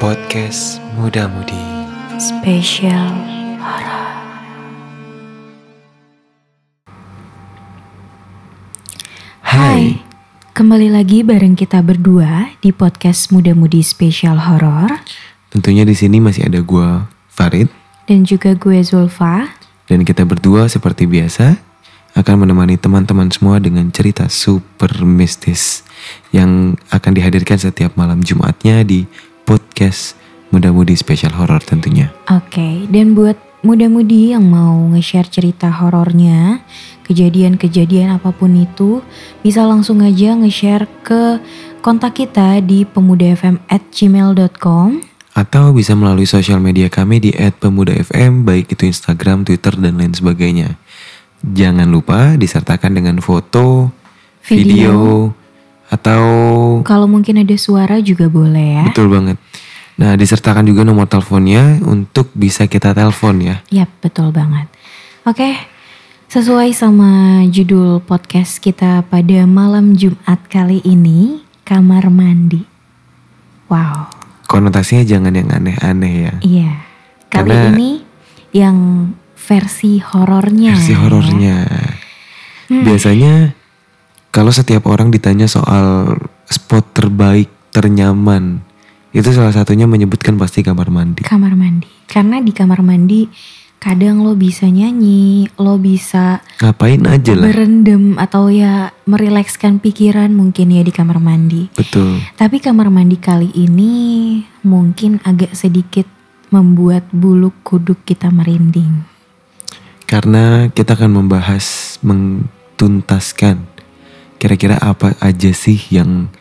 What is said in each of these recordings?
Podcast Muda Mudi Spesial Hai, kembali lagi bareng kita berdua di podcast Muda Mudi Spesial Horor Tentunya di sini masih ada gua Farid. Dan juga gue Zulfa. dan kita berdua seperti biasa akan menemani teman-teman semua dengan cerita super mistis yang akan dihadirkan setiap malam Jumatnya di podcast Muda Mudi Spesial Horor tentunya. Oke, dan buat muda-mudi yang mau nge-share cerita horornya, kejadian-kejadian apa pun itu, bisa langsung aja nge-share ke kontak kita di pemudafm@gmail.com. Atau bisa melalui sosial media kami di @pemudafm baik itu Instagram, Twitter dan lain sebagainya. Jangan lupa disertakan dengan foto, video, Video. Atau Kalau mungkin ada suara juga boleh ya. betul banget. Nah, disertakan juga nomor teleponnya untuk bisa kita telepon ya. Yap, betul banget. Oke, sesuai sama judul podcast kita pada malam Jumat kali ini, kamar mandi. Wow, Konotasinya jangan yang aneh-aneh ya. iya. Kali Karena- ini yang versi horornya. Versi ya. horornya. Hmm. Biasanya kalau setiap orang ditanya soal spot terbaik, ternyaman, itu salah satunya menyebutkan pasti kamar mandi. Kamar mandi. Karena di kamar mandi kadang lo bisa nyanyi, lo bisa Ngapain aja lah. berendam atau ya merilekskan pikiran mungkin ya di kamar mandi. Betul. Tapi kamar mandi kali ini mungkin agak sedikit membuat bulu kuduk kita merinding. Karena kita akan membahas mentuntaskan kira-kira apa aja sih yang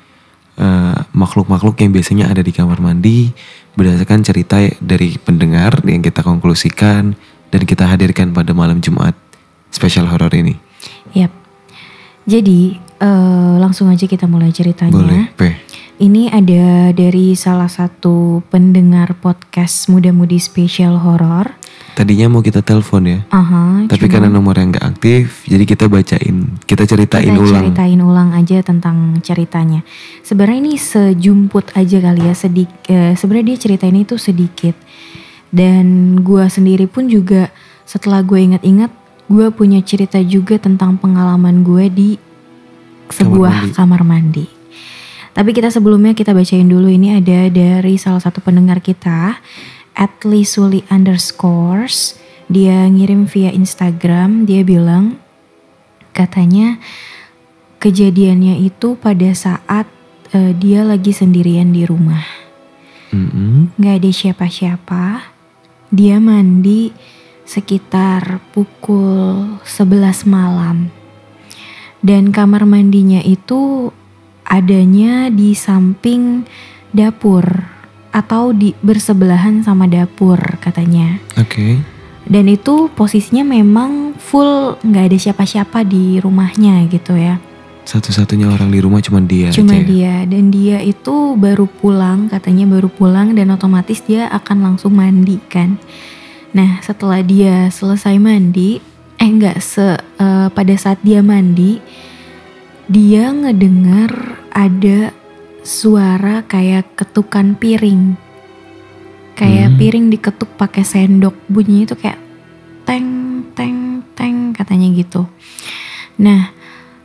eh, makhluk-makhluk yang biasanya ada di kamar mandi berdasarkan cerita dari pendengar yang kita konklusikan dan kita hadirkan pada malam Jumat spesial horor ini. Yap. Jadi eh, langsung aja kita mulai ceritanya. Boleh, P. Ini ada dari salah satu pendengar podcast Muda Mudi Spesial Horor. Tadinya mau kita telepon ya, Aha, tapi cuma karena nomornya nggak aktif, jadi kita bacain, kita ceritain kita ulang. ceritain ulang aja tentang ceritanya. Sebenarnya ini sejumput aja kali ya, sedik. eh, Sebenarnya dia ceritain itu sedikit. Dan gua sendiri pun juga setelah gue ingat-ingat, gue punya cerita juga tentang pengalaman gue di sebuah mandi. kamar mandi. Tapi kita sebelumnya kita bacain dulu. Ini ada dari salah satu pendengar kita @lisuli underscores. Dia ngirim via Instagram. Dia bilang katanya kejadiannya itu pada saat eh, dia lagi sendirian di rumah. Mm-mm. nggak ada siapa-siapa. Dia mandi sekitar pukul 11 malam. Dan kamar mandinya itu adanya di samping dapur atau di bersebelahan sama dapur katanya. Oke, dan itu posisinya memang full nggak ada siapa-siapa di rumahnya gitu ya. Satu-satunya orang di rumah cuma dia cuma aja ya? dia. Dan dia itu baru pulang katanya baru pulang dan otomatis dia akan langsung mandi kan. Nah setelah dia selesai mandi eh enggak se eh, pada saat dia mandi dia ngedengar ada suara kayak ketukan piring. Kayak Hmm. piring diketuk pakai sendok. Bunyinya itu kayak teng teng teng katanya gitu. Nah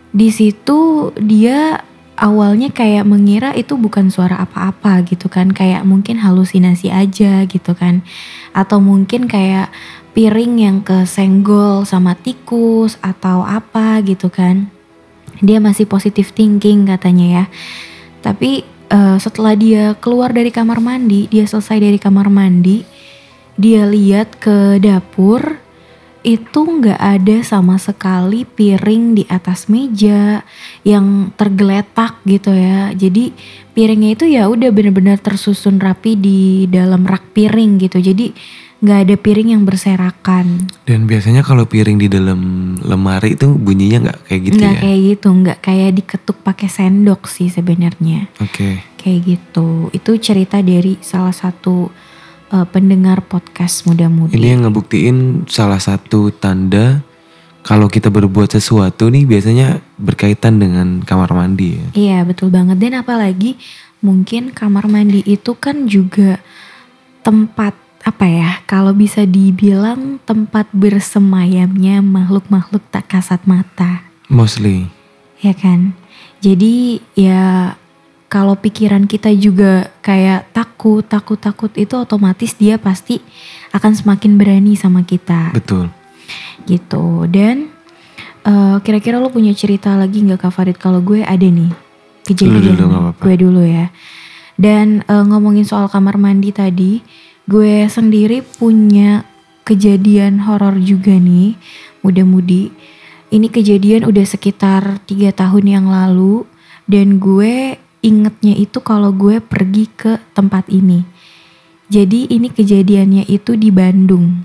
di situ dia awalnya kayak mengira itu bukan suara apa-apa gitu kan. Kayak mungkin halusinasi aja gitu kan. Atau mungkin kayak piring yang kesenggol sama tikus atau apa gitu kan dia masih positive thinking katanya ya tapi eh, setelah dia keluar dari kamar mandi dia selesai dari kamar mandi dia lihat ke dapur itu nggak ada sama sekali piring di atas meja yang tergeletak gitu ya. Jadi piringnya itu ya udah bener-bener tersusun rapi di dalam rak piring gitu. Jadi nggak ada piring yang berserakan. Dan biasanya kalau piring di dalam lemari itu bunyinya nggak kayak gitu nggak ya? kayak gitu, nggak kayak diketuk pakai sendok sih sebenarnya. Oke, Kayak gitu. Itu cerita dari salah satu eh, pendengar podcast muda-mudi. ini yang ngebuktiin salah satu tanda kalau kita berbuat sesuatu nih biasanya berkaitan dengan kamar mandi ya. Iya betul banget dan apalagi mungkin kamar mandi itu kan juga tempat apa ya kalau bisa dibilang tempat bersemayamnya makhluk-makhluk tak kasat mata. Mostly. ya kan? Jadi ya kalau pikiran kita juga kayak takut takut takut itu otomatis dia pasti akan semakin berani sama kita. Betul. gitu. Dan eh, kira-kira lo punya cerita lagi nggak Kak Farid? Kalau gue ada nih kejadian dulu, gue dulu ya. Dan eh, ngomongin soal kamar mandi tadi gue sendiri punya kejadian horor juga nih muda-mudi ini kejadian udah sekitar tiga tahun yang lalu dan gue ingetnya itu kalau gue pergi ke tempat ini. Jadi ini kejadiannya itu di Bandung.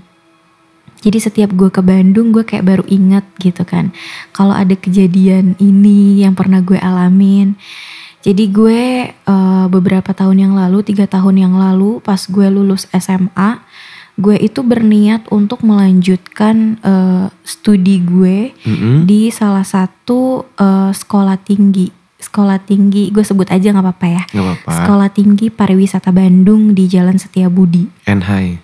Jadi setiap gue ke Bandung gue kayak baru inget gitu kan. Kalau ada kejadian ini yang pernah gue alamin. Jadi gue eh, beberapa tahun yang lalu, tiga tahun yang lalu pas gue lulus SMA, gue itu berniat untuk melanjutkan eh, studi gue Mm-mm. di salah satu eh, sekolah tinggi. Sekolah tinggi, gue sebut aja nggak apa-apa ya. Gak apa-apa. Sekolah tinggi pariwisata Bandung di Jalan Setiabudi. And hi.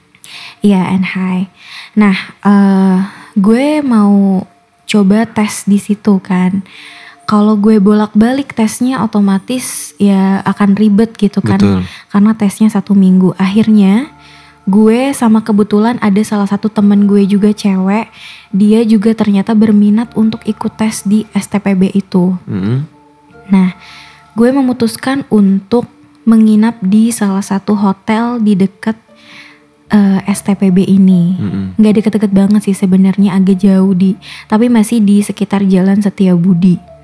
Iya, and hi. Nah, eh gue mau coba tes di situ kan. Kalau gue bolak-balik tesnya otomatis ya akan ribet gitu kan. Betul. Karena tesnya satu minggu. Akhirnya gue sama kebetulan ada salah satu temen gue juga cewek. Dia juga ternyata berminat untuk ikut tes di STPB itu. Mm-mm. Nah, gue memutuskan untuk menginap di salah satu hotel di dekat eh, STPB ini. Mm-mm. Nggak deket-deket banget sih sebenarnya agak jauh di, tapi masih di sekitar Jalan Setiabudi.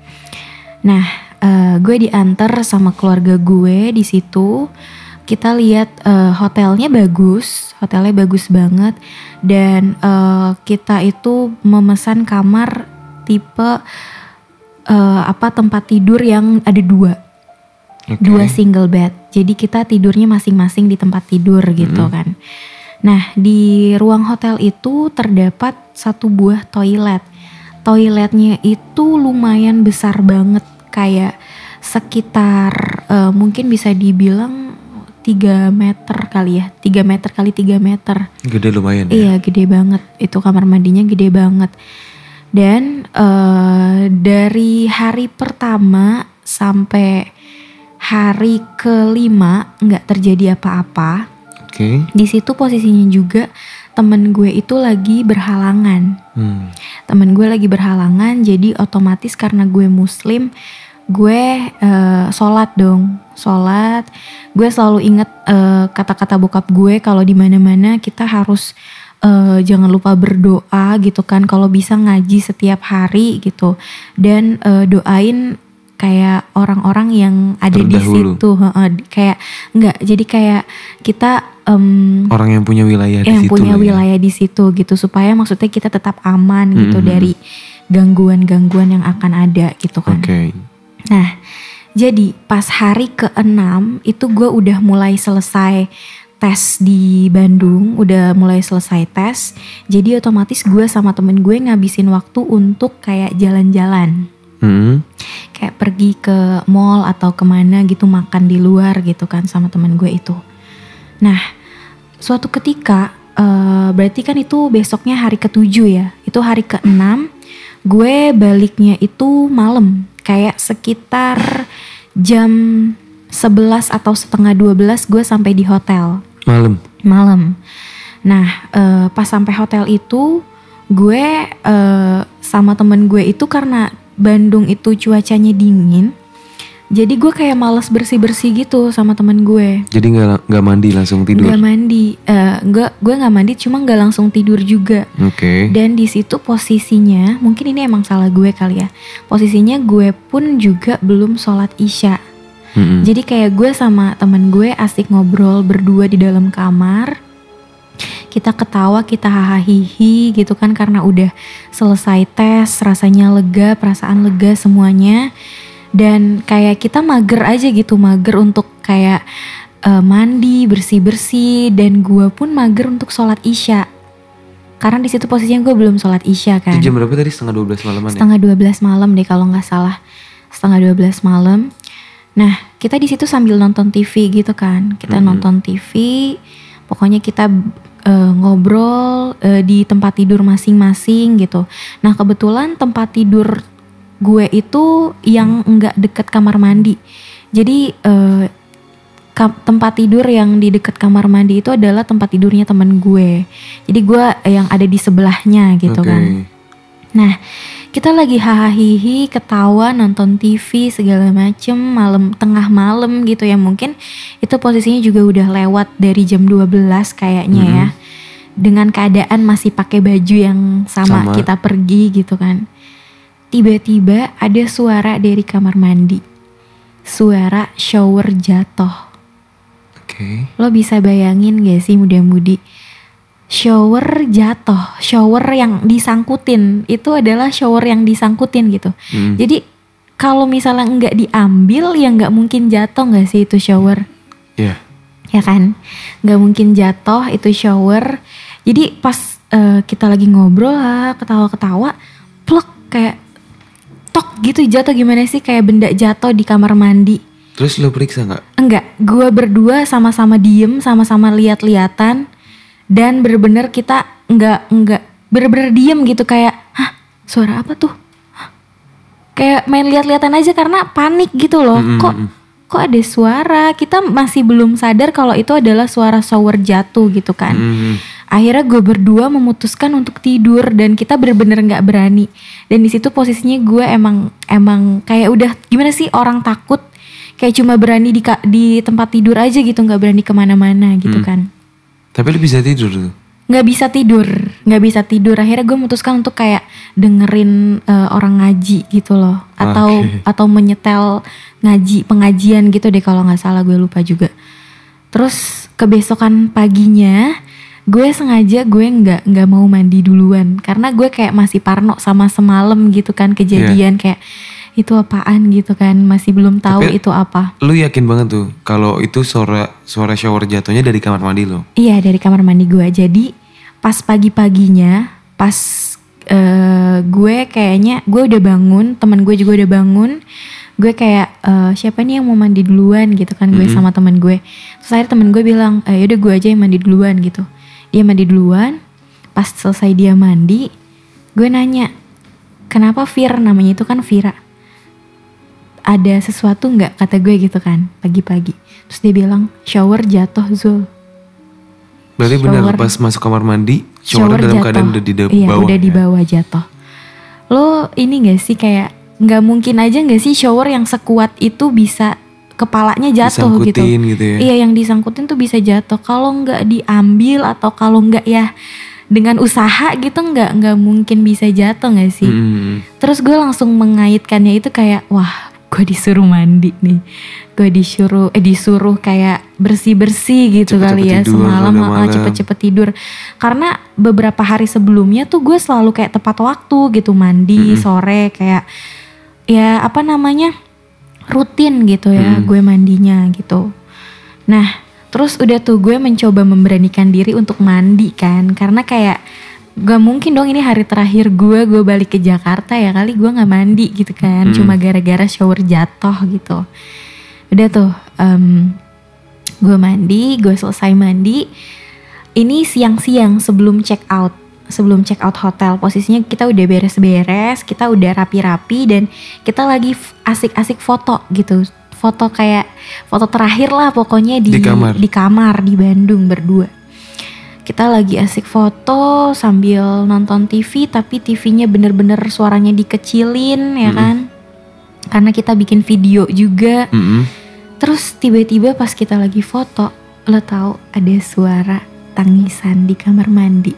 Nah, eh, gue diantar sama keluarga gue di situ. Kita lihat eh, hotelnya bagus, hotelnya bagus banget, dan eh, kita itu memesan kamar tipe eh, apa tempat tidur yang ada dua Oke. dua single bed. Jadi kita tidurnya masing-masing di tempat tidur gitu kan. Nah di ruang hotel itu terdapat satu buah toilet. Toiletnya itu lumayan besar banget, kayak sekitar eh, mungkin bisa dibilang 3 meter kali ya, 3 meter kali 3 meter. Gede lumayan ya. Iya gede banget itu kamar mandinya gede banget dan eh, dari hari pertama sampai hari kelima nggak terjadi apa-apa Oke. di situ posisinya juga temen gue itu lagi berhalangan. Hmm. temen gue lagi berhalangan jadi otomatis karena gue muslim gue eh, sholat dong. Sholat. Gue selalu inget eh, kata-kata bokap gue kalau di mana-mana kita harus eh, jangan lupa berdoa gitu kan kalau bisa ngaji setiap hari gitu. Dan eh, doain kayak orang-orang yang ada di Terdahulu. situ heeh. kayak enggak jadi kayak kita em, Orang yang punya wilayah di yang situ punya ya. wilayah di situ gitu supaya maksudnya kita tetap aman gitu Mhm. dari gangguan-gangguan yang akan ada gitu kan. Oke. Nah, jadi pas hari ke-6 itu gue udah mulai selesai tes di Bandung, udah mulai selesai tes. Jadi otomatis gue sama temen gue ngabisin waktu untuk kayak jalan-jalan. Hmm. Kayak pergi ke mall atau ke mana gitu makan di luar gitu kan sama temen gue itu. Nah, suatu ketika eh, berarti kan itu besoknya hari ketujuh ya. Itu hari keenam. Gue baliknya itu malam, kayak sekitar jam 11 atau setengah 12 gue sampai di hotel Malam. malam. Nah, eh, pas sampai hotel itu gue eh, sama temen gue itu karena Bandung itu cuacanya dingin. Jadi gue kayak males bersih-bersih gitu sama temen gue. Jadi nggak nggak mandi langsung tidur. Nggak mandi, eh, nggak gue nggak mandi, cuma nggak langsung tidur juga. Oke. Dan di situ posisinya, mungkin ini emang salah gue kali ya. Posisinya gue pun juga belum sholat isya. Mm-mm. Jadi kayak gue sama temen gue asik ngobrol berdua di dalam kamar. Kita ketawa, kita hahaha gitu kan karena udah selesai tes, rasanya lega, perasaan lega semuanya. Dan kayak kita mager aja gitu, mager untuk kayak eh, mandi, bersih-bersih dan gue pun mager untuk sholat isya. Karena di situ posisinya gue belum sholat isya kan Itu jam berapa tadi? Setengah 12 malaman ya? setengah 12 malam deh kalau nggak salah setengah 12 malam Nah, kita di situ sambil nonton TV gitu kan. Kita Mhm. nonton TV, pokoknya kita eh, ngobrol eh, di tempat tidur masing-masing gitu. Nah, kebetulan tempat tidur gue itu yang enggak deket kamar mandi. Jadi ka- tempat tidur yang di dekat kamar mandi itu adalah tempat tidurnya temen gue. Jadi gue yang ada di sebelahnya gitu Oke. kan. Nah, kita lagi hahaha ketawa, nonton TV segala macem, malam tengah malam gitu ya mungkin itu posisinya juga udah lewat dari jam 12 kayaknya ya. Dengan keadaan masih pakai baju yang sama, Sama. kita pergi gitu kan. Tiba-tiba ada suara dari kamar mandi. Suara shower jatuh. Oke. Lo bisa bayangin gak sih muda-mudi shower jatuh, shower yang disangkutin itu adalah shower yang disangkutin gitu. Mm. Jadi kalau misalnya nggak diambil ya nggak mungkin jatuh nggak sih itu shower, Ya. ya kan? Nggak mungkin jatuh itu shower. Jadi pas eh, kita lagi ngobrol lah, ketawa-ketawa, plek kayak tok gitu jatuh gimana sih kayak benda jatuh di kamar mandi. Terus lo periksa nggak? Enggak, gue berdua sama-sama diem, sama-sama lihat-lihatan, dan bener-bener kita enggak enggak bener-bener diem gitu kayak, hah suara apa tuh? Hah? Kayak main lihat-lihatan aja karena panik gitu loh. Mm, mm, Kok mm. kok ada suara? Kita masih belum sadar kalau itu adalah suara shower jatuh gitu kan. Mm. Akhirnya gue berdua memutuskan untuk tidur dan kita bener-bener nggak berani. Dan di situ posisinya gue emang emang kayak udah gimana sih orang takut kayak cuma berani di di tempat tidur aja gitu nggak berani ke mana-mana gitu Hmm. kan. Tapi lo bisa tidur tuh. Nggak bisa tidur, nggak bisa tidur. Akhirnya gue memutuskan untuk kayak dengerin eh, orang ngaji gitu loh, atau Oke. atau menyetel ngaji pengajian gitu deh kalau nggak salah gue lupa juga. Terus kebesokan paginya gue sengaja gue nggak nggak mau mandi duluan karena gue kayak masih parno sama semalam gitu kan kejadian kayak itu apaan gitu kan masih belum tahu Tapi- itu apa. Lu yakin banget tuh kalau itu suara suara shower jatuhnya dari kamar mandi lo. Iya dari kamar mandi gue. Jadi pas pagi-paginya, pas eh, gue kayaknya gue udah bangun, teman gue juga udah bangun. Gue kayak eh, siapa nih yang mau mandi duluan gitu kan gue Mhm. sama teman gue. Terus akhirnya teman gue bilang, eh, yaudah gue aja yang mandi duluan gitu. Dia mandi duluan. Pas selesai dia mandi, gue nanya, kenapa Fir namanya itu kan Vira. Ada sesuatu nggak kata gue gitu kan pagi-pagi. Terus dia bilang shower jatuh Zul. Berarti benar Shower. pas masuk kamar mandi shower, dalam jatuh. keadaan udah di iya, bawah. udah di ya? bawah jatuh. Lo ini gak sih kayak nggak mungkin aja gak sih shower yang sekuat itu bisa kepalanya jatuh gitu. Gitu ya. Iya yang disangkutin tuh bisa jatuh. Kalau nggak diambil atau kalau nggak ya dengan usaha gitu nggak nggak mungkin bisa jatuh gak sih? Mm. Terus gue langsung mengaitkannya itu kayak wah gue disuruh mandi nih, gue disuruh eh disuruh kayak bersih bersih gitu Cepet-cepet kali ya tidur, semalam malam. cepet-cepet tidur. Karena beberapa hari sebelumnya tuh gue selalu kayak tepat waktu gitu mandi Mm-mm. sore kayak ya apa namanya rutin gitu ya Mm. gue mandinya gitu. Nah terus udah tuh gue mencoba memberanikan diri untuk mandi kan karena kayak gak mungkin dong ini hari terakhir gue gue balik ke Jakarta ya kali gue nggak mandi gitu kan. Hmm. cuma gara-gara shower jatuh gitu. Udah tuh em, gue mandi gue selesai mandi. Ini siang-siang sebelum check out sebelum check out hotel. Posisinya kita udah beres-beres kita udah rapi-rapi dan kita lagi asik-asik foto gitu. Foto kayak foto terakhir lah pokoknya di Di kamar. di kamar di Bandung berdua kita lagi asik foto sambil nonton TV tapi TV-nya bener-bener suaranya dikecilin ya kan? Karena kita bikin video juga. Mm-mm. terus tiba-tiba pas kita lagi foto lo tahu ada suara tangisan di kamar mandi?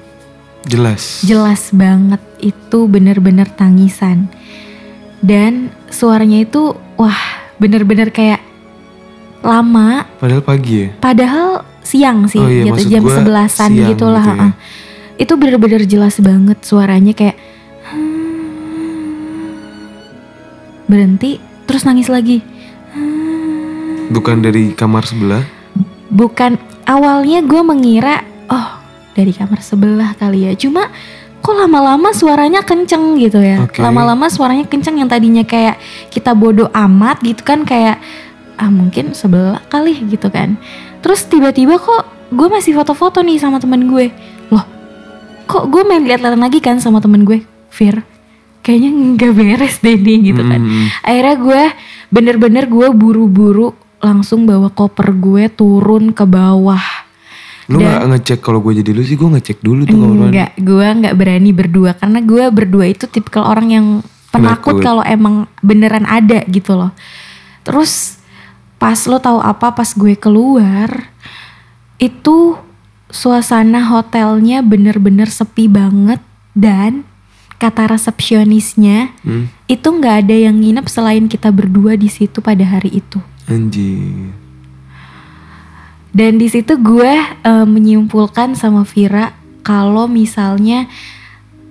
Jelas. jelas banget itu bener-bener tangisan. Dan suaranya itu wah bener-bener kayak lama. Padahal pagi ya. padahal siang sih Oh iya, gitu jam sebelasan siang gitu lah ya. itu bener-bener jelas banget suaranya kayak berhenti terus nangis lagi. Bukan dari kamar sebelah. bukan awalnya gue mengira oh dari kamar sebelah kali ya. Cuma kok lama-lama suaranya kenceng gitu ya? Lama-lama suaranya kenceng yang tadinya kayak kita bodoh amat gitu kan kayak ah mungkin sebelah kali gitu kan terus tiba-tiba kok gue masih foto-foto nih sama temen gue loh kok gue main lihat-lihat lagi kan sama temen gue Fir kayaknya nggak beres deh nih gitu kan Mm-mm. akhirnya gue bener-bener gue buru-buru langsung bawa koper gue turun ke bawah Lu nggak ngecek kalau gue jadi lu sih gue ngecek dulu tuh. Enggak, gue nggak berani berdua karena gue berdua itu tipikal orang yang Penakut. kalau emang beneran ada gitu loh. Terus pas lo tahu apa pas gue keluar itu suasana hotelnya bener-bener sepi banget dan kata resepsionisnya Hmm? itu nggak ada yang nginep selain kita berdua di situ pada hari itu. Anjir. Dan di situ gue eh, menyimpulkan sama Vira kalau misalnya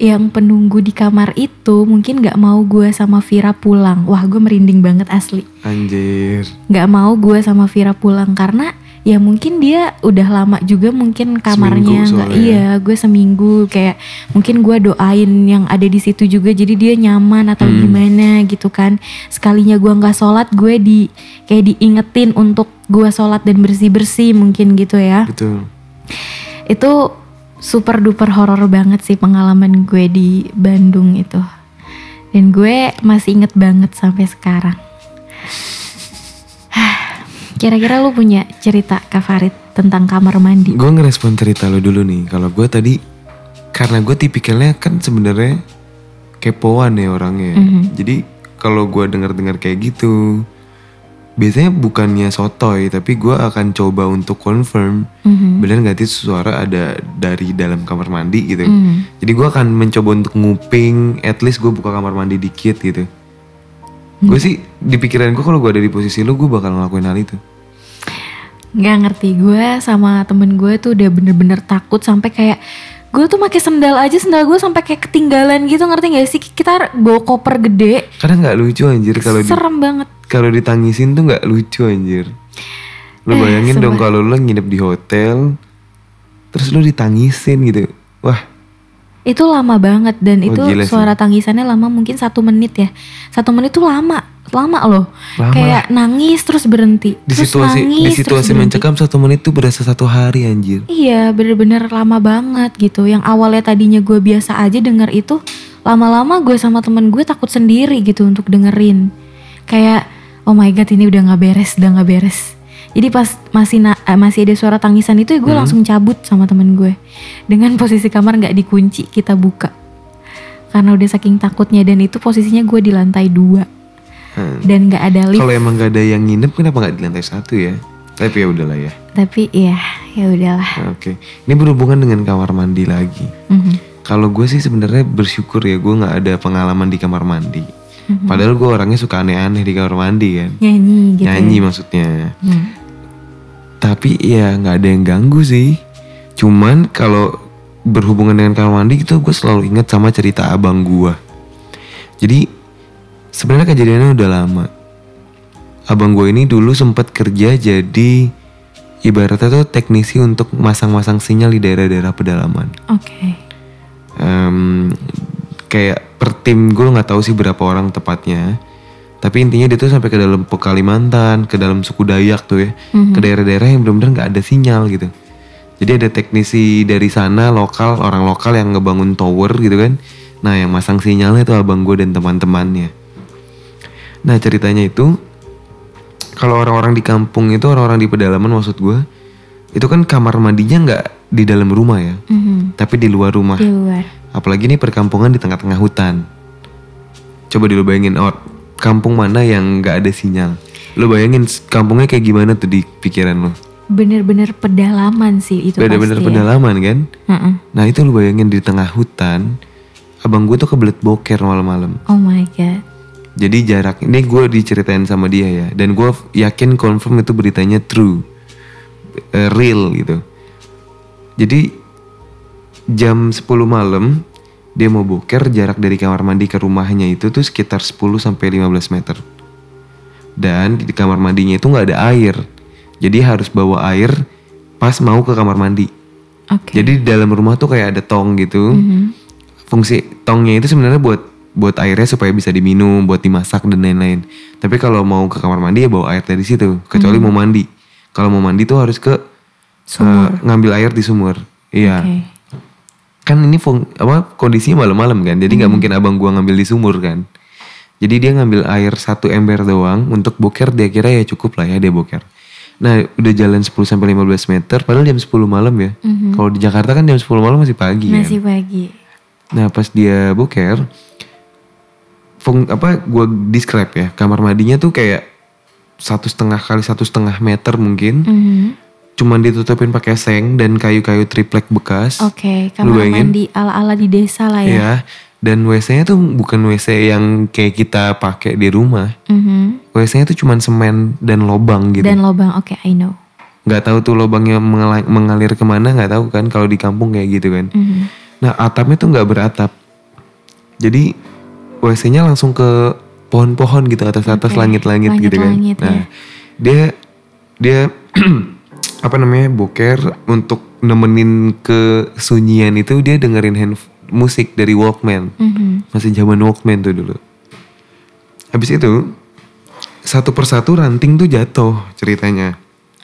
yang penunggu di kamar itu mungkin nggak mau gue sama Vira pulang. Wah gue merinding banget asli. Anjir. Nggak mau gue sama Vira pulang karena ya mungkin dia udah lama juga mungkin kamarnya nggak iya gue seminggu kayak mungkin gue doain yang ada di situ juga jadi dia nyaman atau Hmm. gimana gitu kan sekalinya gue nggak sholat gue di kayak diingetin untuk gue sholat dan bersih bersih mungkin gitu ya Betul. itu super duper horor banget sih pengalaman gue di Bandung itu dan gue masih inget banget sampai sekarang kira-kira lu punya cerita Kak Farid tentang kamar mandi Gue ngerespon cerita lo dulu nih. Kalau gue tadi karena gue tipikalnya kan sebenarnya kepoan ya orangnya. Mhm. Jadi kalau gue dengar-dengar kayak gitu, biasanya bukannya sotoy, tapi gue akan coba untuk confirm Mhm. bener nggak sih suara ada dari dalam kamar mandi gitu. Mhm. Jadi gue akan mencoba untuk nguping, at least gue buka kamar mandi dikit gitu. Gue sih di pikiran gue kalau gue ada di posisi lu, gue bakal ngelakuin hal itu. nggak ngerti gue sama temen gue tuh udah bener-bener takut sampai kayak gue tuh pakai sendal aja sendal gue sampai kayak ketinggalan gitu ngerti gak sih? Kita bawa koper gede. Karena nggak lucu anjir kalau di, serem banget. kalau ditangisin tuh nggak lucu anjir. Lu Eh, bayangin dong sumpah. kalau lu nginep di hotel, terus lu ditangisin gitu. Wah, itu lama banget dan Oh, itu suara tangisannya lama mungkin satu menit ya. Satu menit tuh lama lama loh Lama. kayak nangis terus berhenti di terus situasi di nangis, terus situasi berhenti. mencekam satu menit tuh berasa satu hari anjir. iya bener-bener lama banget gitu yang awalnya tadinya gue biasa aja denger itu lama-lama gue sama temen gue takut sendiri gitu untuk dengerin kayak oh my god ini udah nggak beres udah nggak beres jadi pas masih na- eh, masih ada suara tangisan itu ya gue Hmm. langsung cabut sama temen gue dengan posisi kamar nggak dikunci kita buka karena udah saking takutnya dan itu posisinya gue di lantai dua Hmm. dan nggak ada lift Kalau emang gak ada yang nginep kenapa nggak di lantai satu ya? Tapi ya udahlah ya. tapi ya ya udahlah Oke. Ini berhubungan dengan kamar mandi lagi. Mhm. Kalau gue sih sebenarnya bersyukur ya gue nggak ada pengalaman di kamar mandi. Mhm. Padahal gue orangnya suka aneh-aneh di kamar mandi kan. nyanyi gitu Nyanyi ya. maksudnya. Hmm. Tapi ya nggak ada yang ganggu sih. Cuman kalau berhubungan dengan kamar mandi itu gue selalu ingat sama cerita abang gue. Jadi sebenarnya kejadiannya udah lama. Abang gue ini dulu sempat kerja jadi ibaratnya tuh teknisi untuk masang-masang sinyal di daerah-daerah pedalaman. oke Em, kayak per tim gue nggak tahu sih berapa orang tepatnya. Tapi intinya dia tuh sampai ke dalam Kalimantan, ke dalam suku Dayak tuh ya, Mhm. ke daerah-daerah yang benar-benar nggak ada sinyal gitu. Jadi ada teknisi dari sana lokal, orang lokal yang ngebangun tower gitu kan. Nah yang masang sinyalnya itu abang gue dan teman-temannya. Nah ceritanya itu, kalau orang-orang di kampung itu orang-orang di pedalaman maksud gue, itu kan kamar mandinya nggak di dalam rumah ya, Mhm. tapi di luar rumah. di luar Apalagi ini perkampungan di tengah-tengah hutan. Coba dulu bayangin, oh, kampung mana yang nggak ada sinyal? Lo bayangin kampungnya kayak gimana tuh di pikiran lo? bener-bener pedalaman sih itu Bener-bener pasti ya. pedalaman kan? Heeh. Nah itu lo bayangin di tengah hutan, abang gue tuh kebelet boker malam-malam. oh my god Jadi jarak ini gue diceritain sama dia ya, dan gue yakin confirm itu beritanya true, Eh, real gitu. Jadi jam 10 malam dia mau boker jarak dari kamar mandi ke rumahnya itu tuh sekitar 10 sampai 15 meter. Dan di kamar mandinya itu nggak ada air. Jadi harus bawa air pas mau ke kamar mandi. oke Jadi di dalam rumah tuh kayak ada tong gitu. Mhm. Fungsi tongnya itu sebenarnya buat buat airnya supaya bisa diminum, buat dimasak dan lain-lain. Tapi kalau mau ke kamar mandi ya bawa air dari situ. Kecuali mau mandi. Kalau mau mandi tuh harus ke Sumur. eh, ngambil air di sumur. Iya. Oke. Kan ini fung, apa kondisinya malam-malam kan. Jadi nggak mungkin abang gua ngambil di sumur kan. Jadi dia ngambil air satu ember doang untuk boker dia kira ya cukup lah ya dia boker. Nah udah jalan 10 sampai 15 meter padahal jam 10 malam ya. Kalau di Jakarta kan jam 10 malam masih pagi kan. Masih pagi. Nah pas dia boker, fung, apa gue describe ya kamar mandinya tuh kayak satu setengah kali satu setengah meter mungkin, Mhm. cuman ditutupin pakai seng dan kayu-kayu triplek bekas. Oke, Lu kamar bayangin? mandi ala-ala di desa lah ya. Ya, dan WC-nya tuh bukan WC yang kayak kita pakai di rumah. Mhm. WC-nya tuh cuman semen dan lobang gitu. Dan lobang, oke, I know. Nggak tahu tuh lobangnya mengala- mengalir ke mana nggak tahu kan kalau di kampung kayak gitu kan. Mhm. Nah atapnya tuh nggak beratap. Jadi WC-nya langsung ke pohon-pohon gitu atas atas Oke, langit-langit gitu kan. langit-langit ya. Nah dia dia apa namanya boker untuk nemenin ke sunyian itu dia dengerin hand musik dari Walkman. Mhm. Masih zaman Walkman tuh dulu. Habis itu satu persatu ranting tuh jatuh ceritanya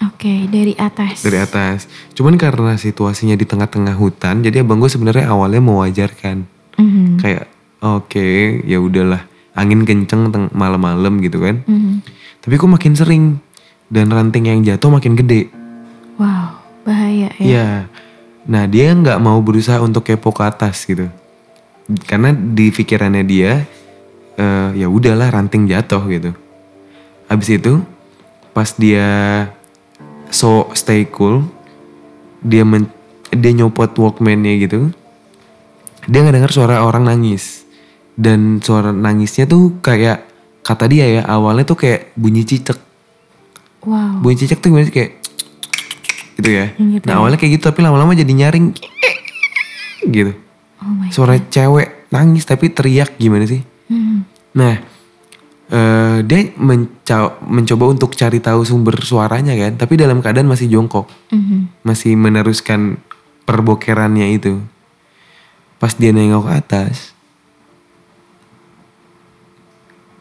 Oke, dari atas. dari atas. Cuman karena situasinya di tengah-tengah hutan, jadi abang gue sebenarnya awalnya mewajarkan Mhm. kayak oke ya udahlah angin kenceng teng- malam-malam gitu kan. Mhm. Tapi kok makin sering dan ranting yang jatuh makin gede. Wow, bahaya ya. Iya. Nah dia nggak mau berusaha untuk kepo ke atas gitu, karena di pikirannya dia eh, ya udahlah ranting jatuh gitu. Habis itu pas dia so stay cool, dia men- dia nyopot walkman-nya gitu, dia nggak dengar suara orang nangis dan suara nangisnya tuh kayak kata dia ya awalnya tuh kayak bunyi cicak Wow. bunyi cicak tuh gimana sih kayak gitu ya. Gitu nah awalnya kayak gitu tapi lama-lama jadi nyaring gitu. Oh my. Suara cewek nangis tapi teriak gimana sih? Mhm. Nah eh, dia menca- mencoba untuk cari tahu sumber suaranya kan, tapi dalam keadaan masih jongkok, Mhm. masih meneruskan perbokerannya itu. Pas dia nengok ke atas,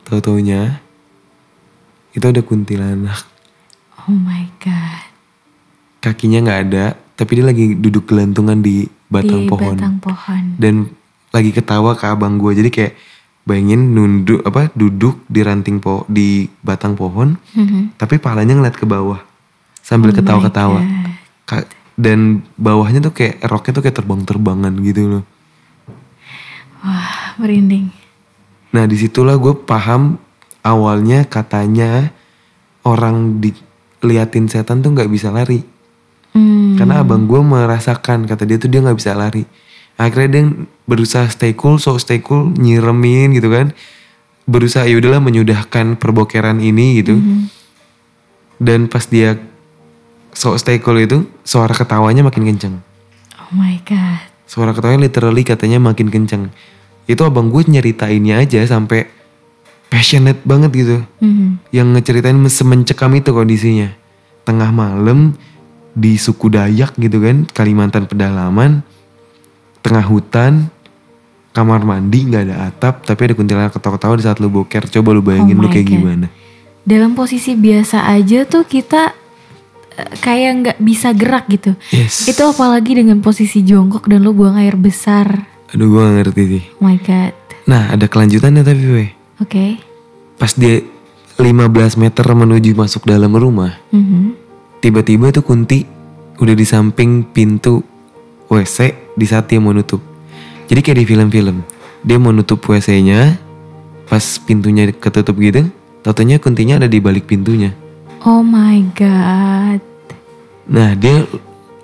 tau-taunya itu ada kuntilanak. Oh my god. kakinya nggak ada tapi dia lagi duduk gelantungan di batang di pohon batang pohon. dan lagi ketawa ke abang gue jadi kayak bayangin nunduk apa duduk di ranting po di batang pohon Mhm. tapi palanya ngeliat ke bawah sambil Oh ketawa-ketawa. Ka- dan bawahnya tuh kayak roknya tuh kayak terbang-terbangan gitu loh Wah, merinding. Nah di situlah gue paham awalnya katanya orang diliatin setan tuh nggak bisa lari Hmm. Karena abang gue merasakan kata dia tuh dia nggak bisa lari. Akhirnya dia berusaha stay cool, so stay cool, nyiremin gitu kan. Berusaha ya udahlah menyudahkan perbokeran ini gitu. Dan pas dia so stay cool itu, suara ketawanya makin kenceng. Oh my god. Suara ketawanya literally katanya makin kenceng. Itu abang gue nyeritainnya aja sampai passionate banget gitu Mhm. yang ngeceritain semencekam itu kondisinya. Tengah malam di suku Dayak gitu kan, Kalimantan pedalaman, tengah hutan, kamar mandi nggak ada atap, tapi ada kuntilanak ketawa-ketawa di saat lu boker. Coba lu bayangin Oh lu kayak God. gimana. Dalam posisi biasa aja tuh kita eh, kayak nggak bisa gerak gitu. Yes. Itu apalagi dengan posisi jongkok dan lu buang air besar. Aduh gue gak ngerti sih. Oh my god. Nah ada kelanjutannya tapi weh. Oke. Pas dia 15 meter menuju masuk dalam rumah, Mhm. tiba-tiba tuh Kunti udah di samping pintu WC di saat dia mau nutup. Jadi kayak di film-film, dia mau nutup WC-nya, pas pintunya ketutup gitu, totonya kuntinya ada di balik pintunya. Oh my god. Nah dia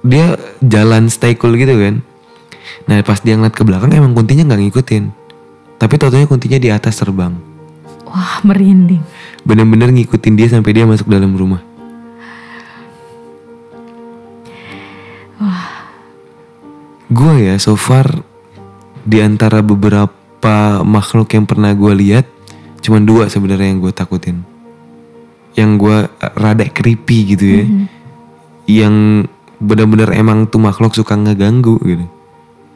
dia jalan stay cool gitu kan. Nah pas dia ngeliat ke belakang emang kuntinya nggak ngikutin, tapi totonya kuntinya di atas terbang. Wah, merinding. Bener-bener ngikutin dia sampai dia masuk dalam rumah. Gue ya so far di antara beberapa makhluk yang pernah gue lihat, cuman dua sebenarnya yang gue takutin. Yang gue eh, rada creepy gitu ya. Yang bener-bener emang tuh makhluk suka ngeganggu gitu.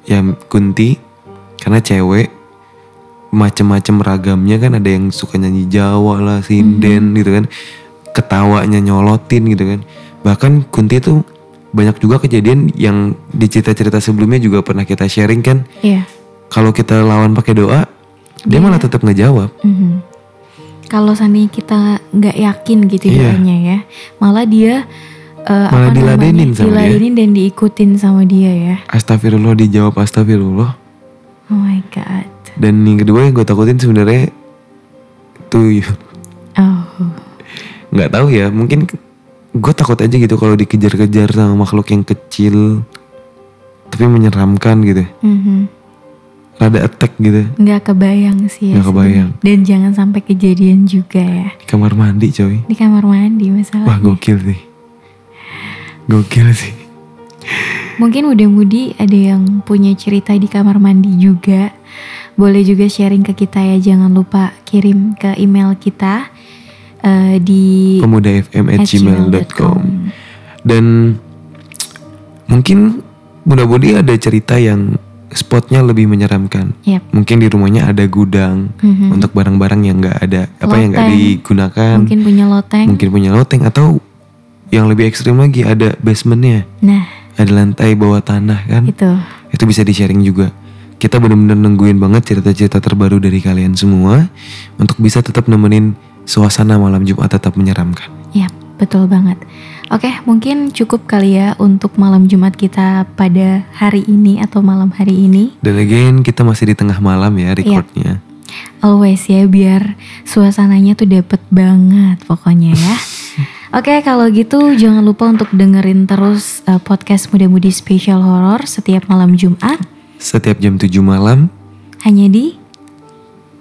Yang kunti karena cewek macem-macem ragamnya kan ada yang suka nyanyi Jawa lah, sinden gitu kan. Ketawanya nyolotin gitu kan. Bahkan Kunti tuh banyak juga kejadian yang di cerita-cerita sebelumnya juga pernah kita sharing kan. Iya. Kalau kita lawan pakai doa, dia malah tetap ngejawab. Mhm. Kalau seandainya kita nggak yakin gitu Iya. doanya ya, malah dia eh, Malah diladenin namanya, sama dia. diladenin dan diikutin sama dia ya. Astagfirullah dijawab astagfirullah. Oh my god. Dan yang kedua yang gue takutin sebenarnya tuh Oh. nggak tahu ya mungkin gue takut aja gitu kalau dikejar-kejar sama makhluk yang kecil tapi menyeramkan gitu Mhm. rada attack gitu Nggak kebayang sih ya. Nggak kebayang. Dan jangan sampai kejadian juga ya. kamar mandi coy Di kamar mandi wah masalahnya. gokil sih gokil sih Mungkin udah Mudi ada yang punya cerita di kamar mandi juga. Boleh juga sharing ke kita ya. Jangan lupa kirim ke email kita eh, di pemuda fm at gmail.com dan mungkin mudah-mudahan ada cerita yang spotnya lebih menyeramkan Yap. mungkin di rumahnya ada gudang Mhm. untuk barang-barang yang nggak ada apa yang nggak Loteng. digunakan Mungkin punya loteng. mungkin punya loteng atau yang lebih ekstrim lagi ada basementnya Nah, ada lantai bawah tanah kan itu. itu bisa di sharing juga kita benar-benar nungguin banget cerita-cerita terbaru dari kalian semua untuk bisa tetap nemenin suasana malam Jumat tetap menyeramkan Yap, betul banget. Oke, mungkin cukup kali ya untuk malam Jumat kita pada hari ini atau malam hari ini. dan again kita masih di tengah malam ya recordnya Always ya biar suasananya tuh dapet banget pokoknya ya. Oke kalau gitu jangan lupa untuk dengerin terus uh, podcast Muda-Mudi Special Horror setiap malam Jumat. Setiap jam 7 malam. Hanya di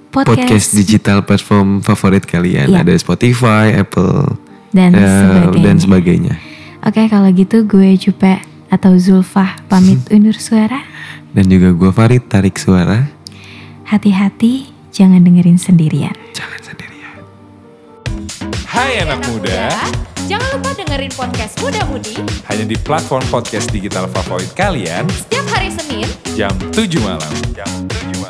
podcast, podcast, digital platform favorit kalian. Iya. ada Spotify, Apple dan eh, sebagainya. dan sebagainya. Oke kalau gitu gue Cupe atau Zulfah pamit undur suara. dan juga gua Farid tarik suara. Hati-hati jangan dengerin sendirian Hai anak muda, Jangan lupa dengerin podcast Muda Mudi. Hanya di platform podcast digital favorit kalian. Setiap hari Senin jam 7 malam. Jam 7